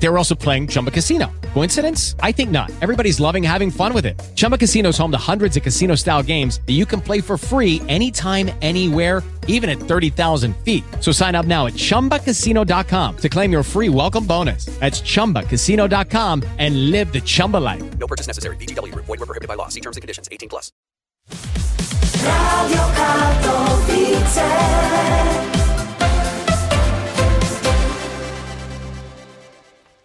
They were also playing Chumba Casino. Coincidence? I think not. Everybody's loving having fun with it. Chumba Casino is home to hundreds of casino style games that you can play for free anytime, anywhere, even at 30,000 feet. So sign up now at chumbacasino.com to claim your free welcome bonus. That's chumbacasino.com and live the Chumba life. No purchase necessary. VGW Group. Void were prohibited by law. See terms and conditions. 18 plus. Radio Katowice.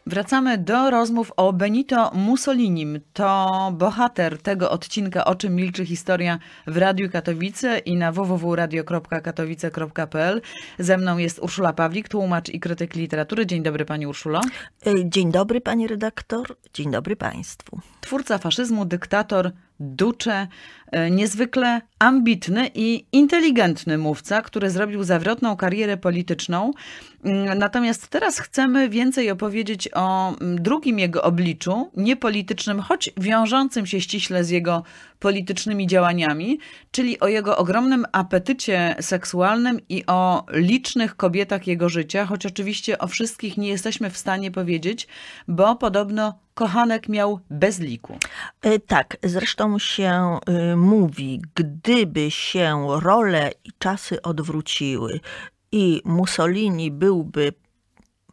Wracamy do rozmów o Benito Mussolinim. To bohater tego odcinka O czym milczy historia w Radiu Katowice i na www.radio.katowice.pl. Ze mną jest Urszula Pawlik, tłumacz i krytyk literatury. Dzień dobry pani Urszulo. E, Dzień dobry, pani redaktor. Dzień dobry państwu. Twórca faszyzmu, dyktator, ducze, e, niezwykle ambitny i inteligentny mówca, który zrobił zawrotną karierę polityczną. Mm, Natomiast teraz chcemy więcej opowiedzieć o mm, drugim jego obliczu, niepolitycznym, choć wiążącym się ściśle z jego politycznymi działaniami, czyli o jego ogromnym apetycie seksualnym i o licznych kobietach jego życia, choć oczywiście o wszystkich nie jesteśmy w stanie powiedzieć, bo podobno kochanek miał bez liku. E, Tak, zresztą się y, mówi, gdyby się role i czasy odwróciły i Mussolini byłby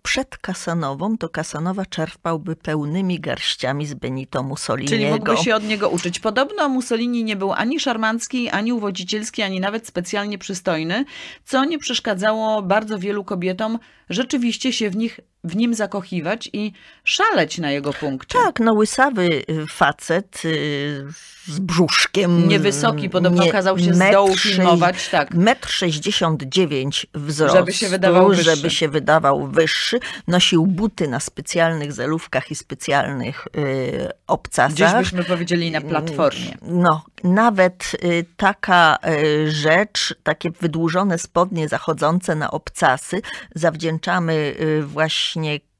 przed Kasanową, to Kasanowa czerpałby pełnymi garściami z Benito Mussoliniego. Czyli mógłby się od niego uczyć. Podobno Mussolini nie był ani szarmancki, ani uwodzicielski, ani nawet specjalnie przystojny, co nie przeszkadzało bardzo wielu kobietom rzeczywiście się w, nich, w nim zakochiwać i szaleć na jego punkcie. Tak, no łysawy y, facet y, z brzuszkiem. Niewysoki, podobno nie- kazał się z dołu filmować, tak. Metr 69 wzrostu, Żeby się wydawał wyższy. żeby się wydawał wyższy. Nosił buty na specjalnych zelówkach i specjalnych y, obcasach. Gdzieś byśmy powiedzieli na platformie. No, nawet y, taka y, rzecz, takie wydłużone spodnie zachodzące na obcasy, zawdzięczamy y, właśnie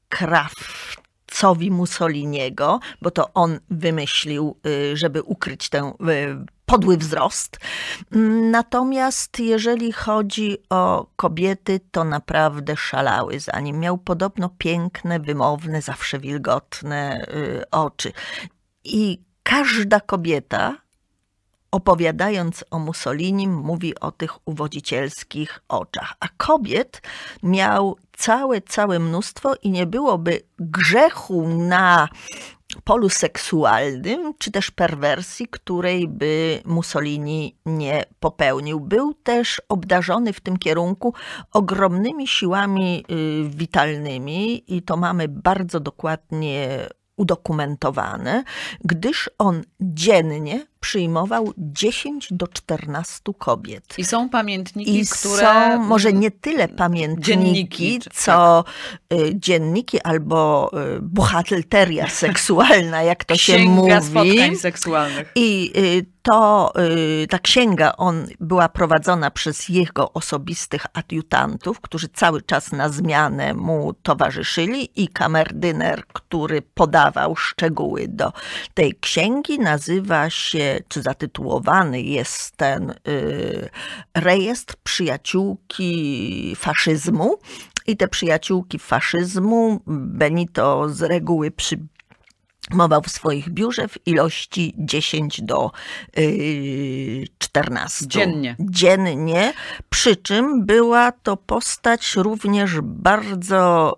krawcowi Mussoliniego, bo to on wymyślił, y, żeby ukryć ten y, podły wzrost. Natomiast jeżeli chodzi o kobiety, to naprawdę szalały za nim. Miał podobno piękne, wymowne, zawsze wilgotne y, oczy. I każda kobieta, opowiadając o Mussolinim, mówi o tych uwodzicielskich oczach. A kobiet miał całe, całe mnóstwo i nie byłoby grzechu na polu seksualnym, czy też perwersji, której by Mussolini nie popełnił. Był też obdarzony w tym kierunku ogromnymi siłami y, witalnymi i to mamy bardzo dokładnie udokumentowane, gdyż on dziennie przyjmował 10 do 14 kobiet. I są pamiętniki, I które... są może nie tyle pamiętniki, Dzienniki, czy- co y, dzienniki albo y, seksualna, jak to się Księga mówi. spotkań seksualnych. I y, to, y, ta księga on, była prowadzona przez jego osobistych adiutantów, którzy cały czas na zmianę mu towarzyszyli i kamerdyner, który podawał szczegóły do tej księgi, nazywa się, czy zatytułowany jest ten y, rejestr przyjaciółki faszyzmu. I te przyjaciółki faszyzmu Benito z reguły przy, mował w swoich biurze w ilości 10 do y, 14. Dziennie. Dziennie, przy czym była to postać również bardzo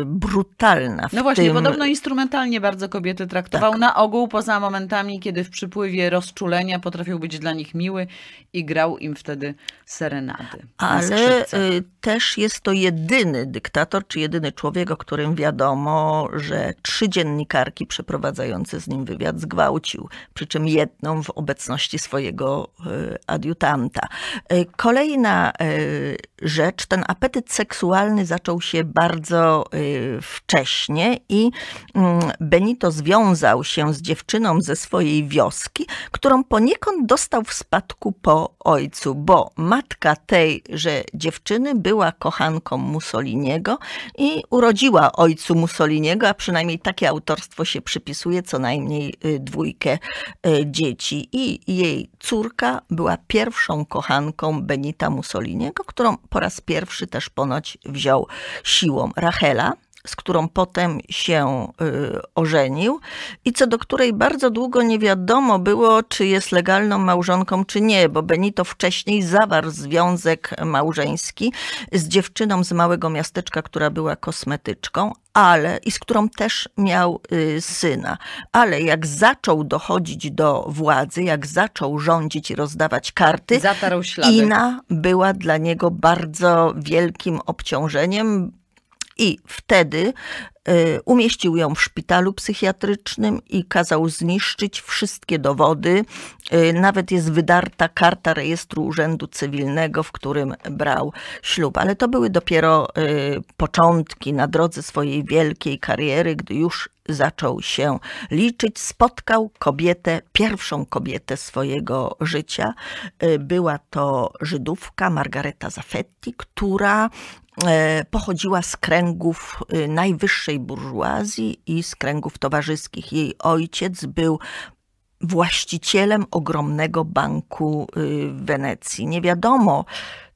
y, brutalna. No właśnie, tym, podobno instrumentalnie bardzo kobiety traktował. Tak. Na ogół, poza momentami, kiedy w przypływie rozczulenia potrafił być dla nich miły i grał im wtedy serenady. na Ale y, też jest to jedyny dyktator, czy jedyny człowiek, o którym wiadomo, że trzy dziennikarki przeprowadzające z nim wywiad zgwałcił. Przy czym jedną w obecności swojego y, adiutanta. Y, Kolejna y, rzecz, ten apetyt seksualny zaczął się bardzo y, wcześnie i mm, Benito związał się z dziewczyną ze swojej wioski, którą poniekąd dostał w spadku po ojcu, bo matka tejże dziewczyny była kochanką Mussoliniego i urodziła ojcu Mussoliniego, a przynajmniej takie autorstwo się przypisuje, co najmniej y, dwójkę y, dzieci. I jej córka była pierwszą kochanką Benita Mussoliniego, którą po raz pierwszy też ponoć wziął siłą. Rachela, z którą potem się y, ożenił i co do której bardzo długo nie wiadomo było, czy jest legalną małżonką, czy nie, bo Benito wcześniej zawarł związek małżeński z dziewczyną z małego miasteczka, która była kosmetyczką, ale i z którą też miał y, syna. Ale jak zaczął dochodzić do władzy, jak zaczął rządzić i rozdawać karty. Ina była dla niego bardzo wielkim obciążeniem. I wtedy y, umieścił ją w szpitalu psychiatrycznym i kazał zniszczyć wszystkie dowody. Y, Nawet jest wydarta karta rejestru Urzędu Cywilnego, w którym brał ślub. Ale to były dopiero y, początki na drodze swojej wielkiej kariery, gdy już zaczął się liczyć. Spotkał kobietę, pierwszą kobietę swojego życia. Była to Żydówka Margareta Zafetti, która e, pochodziła z kręgów y, najwyższej burżuazji i z kręgów towarzyskich. Jej ojciec był właścicielem ogromnego banku y, w Wenecji. Nie wiadomo,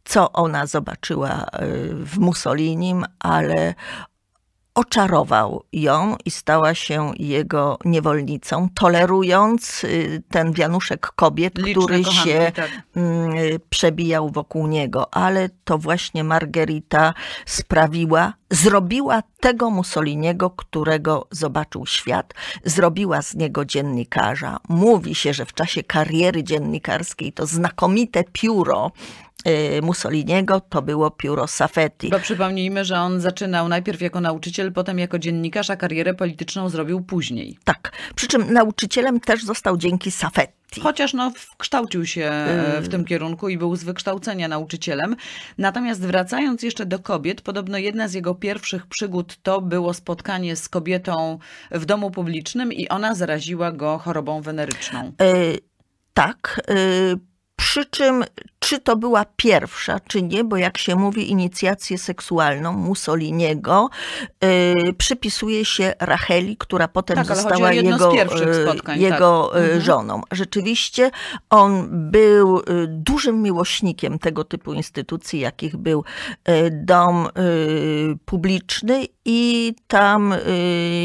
co ona zobaczyła y, w Mussolinim, ale oczarował ją i stała się jego niewolnicą, tolerując y, ten wianuszek kobiet, Liczne który kochanki, się tak. mm, przebijał wokół niego. Ale to właśnie Margarita sprawiła, zrobiła tego Mussoliniego, którego zobaczył świat, zrobiła z niego dziennikarza. Mówi się, że w czasie kariery dziennikarskiej to znakomite pióro Mussoliniego to było pióro Safetti. Bo przypomnijmy, że on zaczynał najpierw jako nauczyciel, potem jako dziennikarz, a karierę polityczną zrobił później. Tak. Przy czym nauczycielem też został dzięki Safetti. Chociaż no, wkształcił się e, w tym kierunku i był z wykształcenia nauczycielem. Natomiast wracając jeszcze do kobiet, podobno jedna z jego pierwszych przygód to było spotkanie z kobietą w domu publicznym i ona zaraziła go chorobą weneryczną. Y, tak. y, Przy czym, czy to była pierwsza, czy nie, bo jak się mówi inicjację seksualną Mussoliniego, y, przypisuje się Racheli, która potem Tak, została jego, y, spotkań, jego tak. y, Mhm. żoną. Rzeczywiście on był y, dużym miłośnikiem tego typu instytucji, jakich był dom publiczny i tam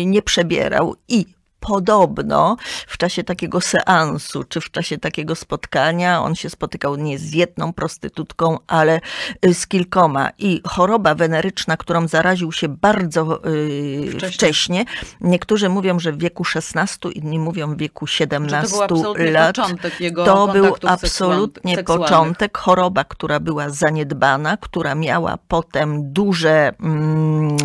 nie przebierał. I podobno w czasie takiego seansu, czy w czasie takiego spotkania, on się spotykał nie z jedną prostytutką, ale y, z kilkoma. I choroba weneryczna, którą zaraził się bardzo y, Wcześnie. wcześnie. niektórzy mówią, że w wieku 16, inni mówią w wieku Że 17 to był absolutnie lat. początek jego To był absolutnie seksualnych. początek, choroba, która była zaniedbana, która miała potem duże. Mm,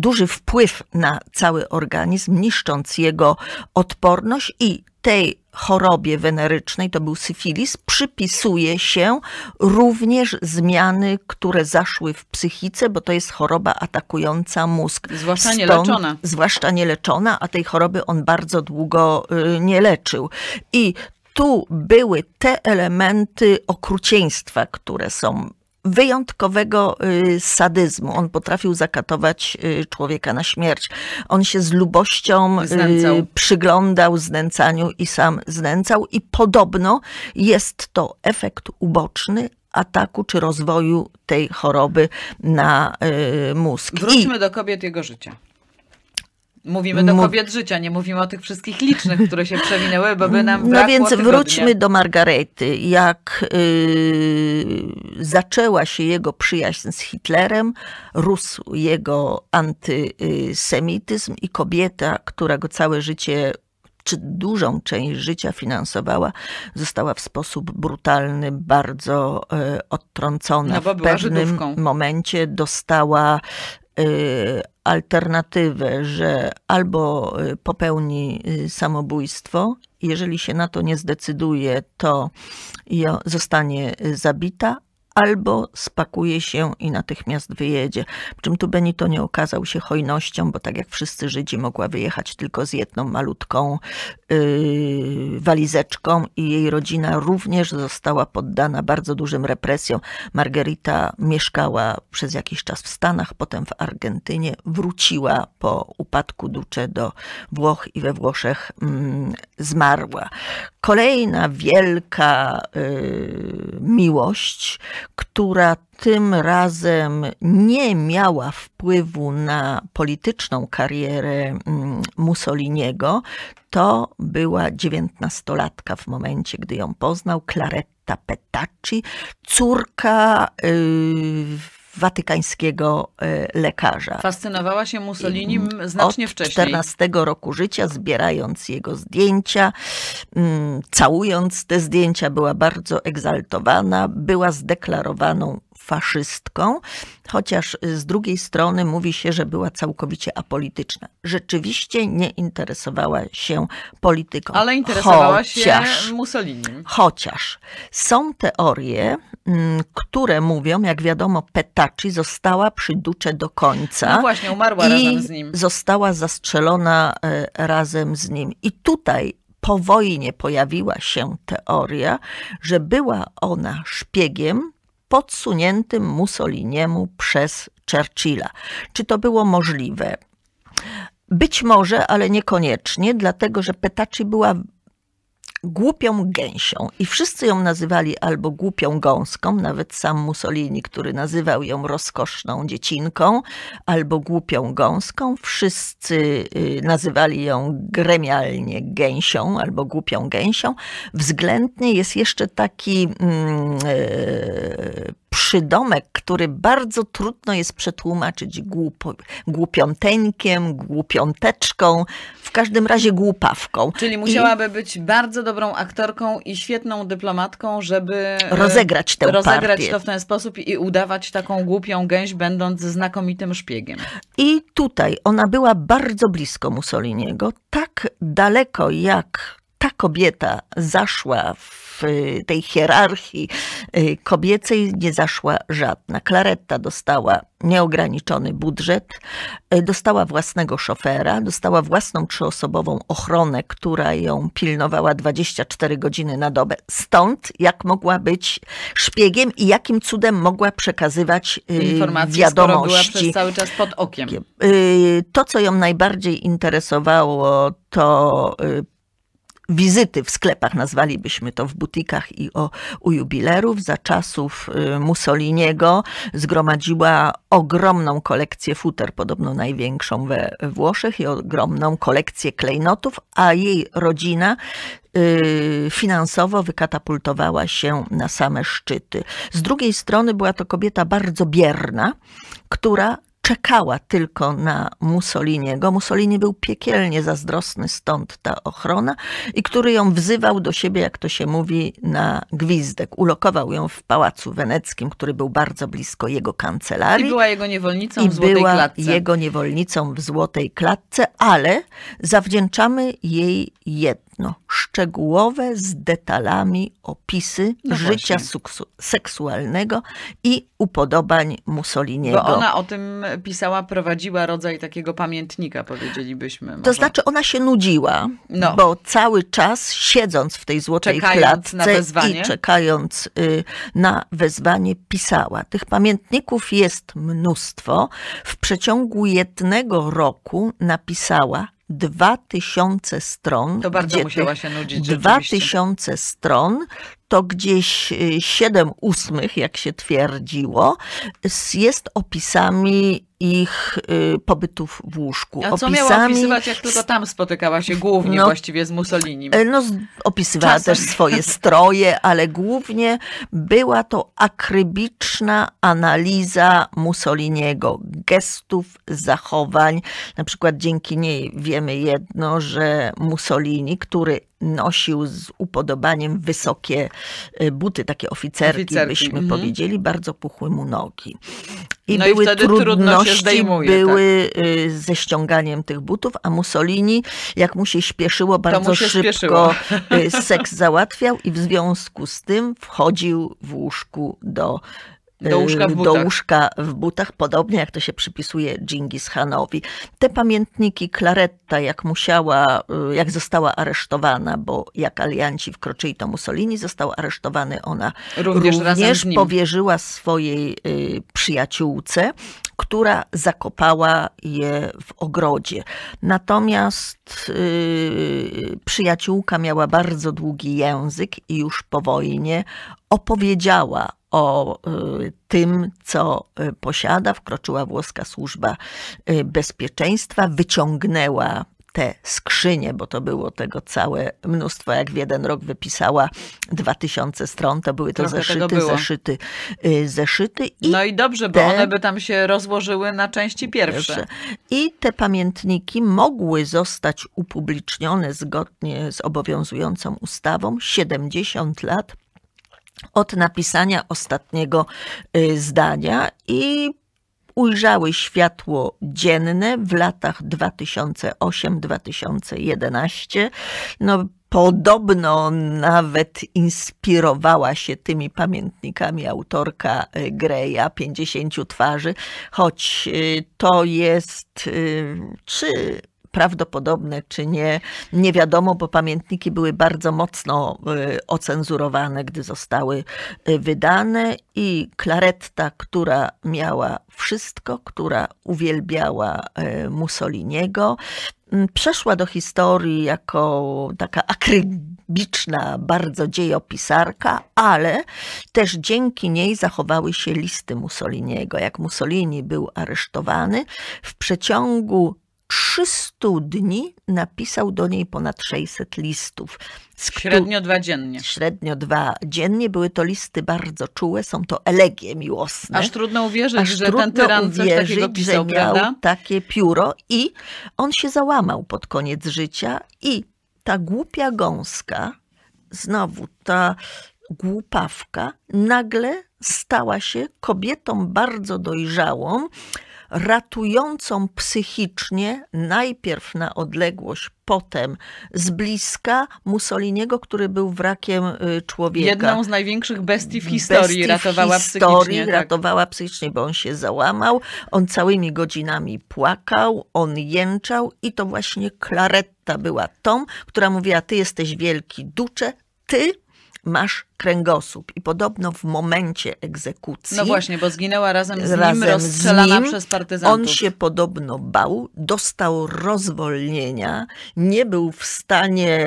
duży wpływ na cały organizm, niszcząc jego odporność i tej chorobie wenerycznej, to był syfilis, przypisuje się również zmiany, które zaszły w psychice, bo to jest choroba atakująca mózg. Zwłaszcza nieleczona. Zwłaszcza nieleczona, a tej choroby on bardzo długo y, nie leczył. I tu były te elementy okrucieństwa, które są wyjątkowego y, sadyzmu. On potrafił zakatować y, człowieka na śmierć. On się z lubością y, Znęcał. przyglądał znęcaniu i sam znęcał i podobno jest to efekt uboczny ataku czy rozwoju tej choroby na mózg. I Wróćmy do kobiet jego życia. Mówimy do kobiet życia, nie mówimy o tych wszystkich licznych, które się przewinęły, bo by nam No więc tygodnia. wróćmy do Margarety. Jak y, zaczęła się jego przyjaźń z Hitlerem, rósł jego antysemityzm i kobieta, która go całe życie czy dużą część życia finansowała, została w sposób brutalny, bardzo e, odtrącona. No w pewnym Żydówką. momencie dostała alternatywę, że albo y, popełni y, samobójstwo, jeżeli się na to nie zdecyduje, to zostanie y, zabita, albo spakuje się i natychmiast wyjedzie. Przy czym tu Benito nie okazał się hojnością, bo tak jak wszyscy Żydzi mogła wyjechać tylko z jedną malutką walizeczką i jej rodzina również została poddana bardzo dużym represjom. Margarita mieszkała przez jakiś czas w Stanach, potem w Argentynie, wróciła po upadku Duce do Włoch i we Włoszech mm, zmarła. Kolejna wielka y, miłość, która tym razem nie miała wpływu na polityczną karierę mm, Mussoliniego, to była dziewiętnastolatka w momencie, gdy ją poznał, Claretta Petacci, córka y, watykańskiego y, lekarza. Fascynowała się Mussolinim znacznie Od wcześniej. 14 roku życia, zbierając jego zdjęcia, mm, całując te zdjęcia, była bardzo egzaltowana, była zdeklarowaną faszystką, chociaż z drugiej strony mówi się, że była całkowicie apolityczna. Rzeczywiście nie interesowała się polityką. Ale interesowała chociaż, się Mussolinim. Chociaż są teorie, mm, które mówią, jak wiadomo, Petacci została przy Duce do końca. No właśnie, umarła i razem z nim. Została zastrzelona e, razem z nim. I tutaj po wojnie pojawiła się teoria, że była ona szpiegiem podsuniętym Mussoliniemu przez Churchilla. Czy to było możliwe? Być może, ale niekoniecznie, dlatego że Petacci była głupią gęsią i wszyscy ją nazywali albo głupią gąską, nawet sam Mussolini, który nazywał ją rozkoszną dziecinką, albo głupią gąską. Wszyscy y, nazywali ją gremialnie gęsią albo głupią gęsią. Względnie jest jeszcze taki mm, e, przydomek, który bardzo trudno jest przetłumaczyć głupo, głupiąteńkiem, głupiąteczką, w każdym razie głupawką. Czyli I- musiałaby być bardzo dobrą aktorką i świetną dyplomatką, żeby e, Rozegrać tę rozegrać partię. to w ten sposób i udawać taką głupią gęś, będąc znakomitym szpiegiem. I tutaj ona była bardzo blisko Mussoliniego, tak daleko jak kobieta zaszła w y, tej hierarchii y, kobiecej, nie zaszła żadna. Claretta dostała nieograniczony budżet, y, dostała własnego szofera, dostała własną trzyosobową ochronę, która ją pilnowała 24 godziny na dobę. Stąd jak mogła być szpiegiem i jakim cudem mogła przekazywać Informacje, skoro była wiadomości. przez cały czas pod okiem. To, co ją najbardziej interesowało, to wizyty w sklepach, nazwalibyśmy to w butikach i o, u jubilerów. Za czasów y, Mussoliniego zgromadziła ogromną kolekcję futer, podobno największą we Włoszech i ogromną kolekcję klejnotów, a jej rodzina y, finansowo wykatapultowała się na same szczyty. Z drugiej strony była to kobieta bardzo bierna, która czekała tylko na Mussoliniego. Mussolini był piekielnie zazdrosny, stąd ta ochrona, i który ją wzywał do siebie, jak to się mówi, na gwizdek. Ulokował ją w Pałacu Weneckim, który był bardzo blisko jego I kancelarii była jego niewolnicą i w Złotej była Klatce. jego niewolnicą w Złotej Klatce, ale zawdzięczamy jej jedno, szczegółowe z detalami opisy No życia seksualnego i upodobań Mussoliniego. Bo ona o tym pisała, prowadziła rodzaj takiego pamiętnika, powiedzielibyśmy. To może. znaczy ona się nudziła, No. bo cały czas siedząc w tej złotej Czekając klatce i czekając y, na wezwanie pisała. Tych pamiętników jest mnóstwo. W przeciągu jednego roku napisała dwa tysiące stron. To bardzo musiała się nudzić Dwa rzeczywiście. tysiące stron to gdzieś y, siedem ósmych, jak się twierdziło, jest opisami ich y, pobytów w łóżku. A co miała opisami opisywać, jak tylko tam spotykała się głównie No. właściwie z Mussolinim? E, No, opisywała Czasem. też swoje stroje, ale głównie była to akrybiczna analiza Mussoliniego, gestów, zachowań. Na przykład dzięki niej wiemy jedno, że Mussolini, który nosił z upodobaniem wysokie e, buty, takie oficerki, Oficerki, byśmy mhm. powiedzieli, bardzo puchły mu nogi. I No i były się trudności tak. były y, ze ściąganiem tych butów, a Mussolini, jak mu się śpieszyło, bardzo się szybko śpieszyło. y, seks załatwiał i w związku z tym wchodził w łóżku do Do łóżka w y, butach. łóżka w butach, podobnie jak to się przypisuje Dżingis Hanowi. Te pamiętniki Claretta, jak musiała, y, jak została aresztowana, bo jak alianci wkroczyli, to Mussolini został aresztowany, ona Również nim. powierzyła swojej y, przyjaciółce, która zakopała je w ogrodzie. Natomiast y, przyjaciółka miała bardzo długi język i już po wojnie opowiedziała o y, tym, co y, posiada. Wkroczyła włoska służba y, bezpieczeństwa, wyciągnęła te skrzynie, bo to było tego całe mnóstwo, jak w jeden rok wypisała 2000 stron, to były to Trochę zeszyty, zeszyty, zeszyty i No i dobrze, bo te- one by tam się rozłożyły na części pierwsze. Pierwsze. I te pamiętniki mogły zostać upublicznione zgodnie z obowiązującą ustawą 70 lat od napisania ostatniego y, zdania i ujrzały światło dzienne w latach 2008-2011. No, podobno nawet inspirowała się tymi pamiętnikami autorka y, Greya, 50 twarzy, choć y, to jest czy prawdopodobne, czy nie, nie wiadomo, bo pamiętniki były bardzo mocno y, ocenzurowane, gdy zostały y, wydane i Claretta, która miała wszystko, która uwielbiała y, Mussoliniego, mm, przeszła do historii jako taka akrybiczna bardzo dziejopisarka, ale też dzięki niej zachowały się listy Mussoliniego. Jak Mussolini był aresztowany, w przeciągu 300 dni napisał do niej ponad 600 listów. Średnio dwa dziennie. Średnio dwa dziennie. Były to listy bardzo czułe, są to elegie miłosne. Aż trudno uwierzyć, Aż że ten trudno tyran coś takiego uwierzyć, pisał, że miał prawda? takie pióro i on się załamał pod koniec życia i ta głupia gąska, znowu ta głupawka, nagle stała się kobietą bardzo dojrzałą, ratującą psychicznie, najpierw na odległość, potem z bliska Mussoliniego, który był wrakiem y, człowieka Jedną z największych bestii w historii bestii w ratowała historii, psychicznie. Tak. ratowała psychicznie, bo on się załamał, on całymi godzinami płakał, on jęczał i to właśnie Claretta była tą, która mówiła, ty jesteś wielki ducze, ty masz kręgosłup. I podobno w momencie egzekucji No właśnie, bo zginęła razem z nim, razem rozstrzelana z nim, przez partyzantów. On się podobno bał, dostał rozwolnienia, nie był w stanie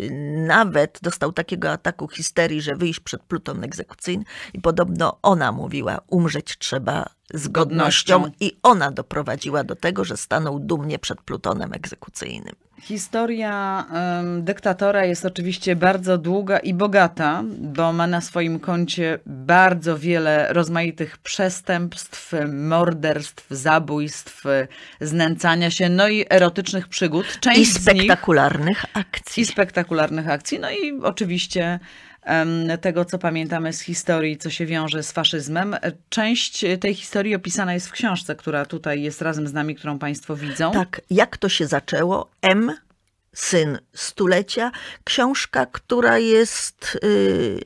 yy, nawet, dostał takiego ataku histerii, że wyjść przed pluton egzekucyjny i podobno ona mówiła, umrzeć trzeba z godnością Godnością. i ona doprowadziła do tego, że stanął dumnie przed plutonem egzekucyjnym. Historia em, dyktatora jest oczywiście bardzo długa i bogata, bo ma na swoim koncie bardzo wiele rozmaitych przestępstw, morderstw, zabójstw, znęcania się, no i erotycznych przygód. Część I z nich spektakularnych akcji. i spektakularnych akcji, no i oczywiście tego, co pamiętamy z historii, co się wiąże z faszyzmem. Część tej historii opisana jest w książce, która tutaj jest razem z nami, którą Państwo widzą. Tak, jak to się zaczęło? M, syn stulecia, książka, która jest y,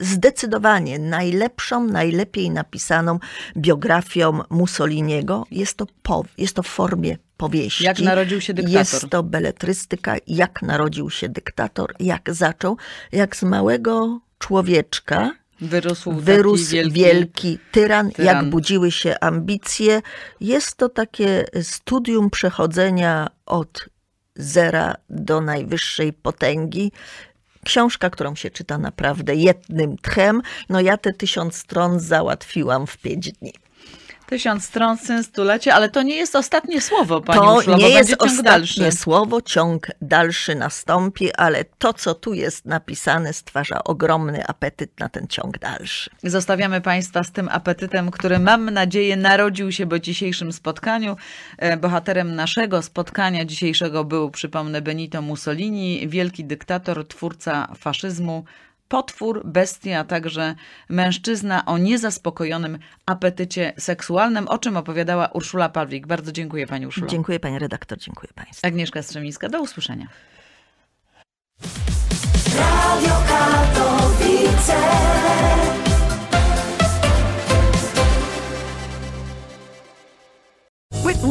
zdecydowanie najlepszą, najlepiej napisaną biografią Mussoliniego. Jest to, po, jest to w formie powieści. Jak narodził się dyktator. Jest to beletrystyka, jak narodził się dyktator, jak zaczął, jak z małego człowieczka Wyrósł, wyrósł wielki, wielki, tyran, tyran. jak budziły się ambicje. Jest to takie studium przechodzenia od zera do najwyższej potęgi. Książka, którą się czyta naprawdę jednym tchem. No ja te tysiąc stron załatwiłam w pięć dni. Tysiąc stron, syn stulecia, ale to nie jest ostatnie słowo, pani To nie jest ostatnie dalszy. słowo, ciąg dalszy nastąpi, ale to, co tu jest napisane, stwarza ogromny apetyt na ten ciąg dalszy. Zostawiamy Państwa z tym apetytem, który mam nadzieję narodził się po dzisiejszym spotkaniu. E, Bohaterem naszego spotkania dzisiejszego był, przypomnę, Benito Mussolini, wielki dyktator, twórca faszyzmu, potwór, bestia, a także mężczyzna o niezaspokojonym apetycie seksualnym, o czym opowiadała Urszula Pawlik. Bardzo dziękuję Pani Urszulo. Dziękuję Pani redaktor, dziękuję Państwu. Agnieszka Strzemińska, do usłyszenia.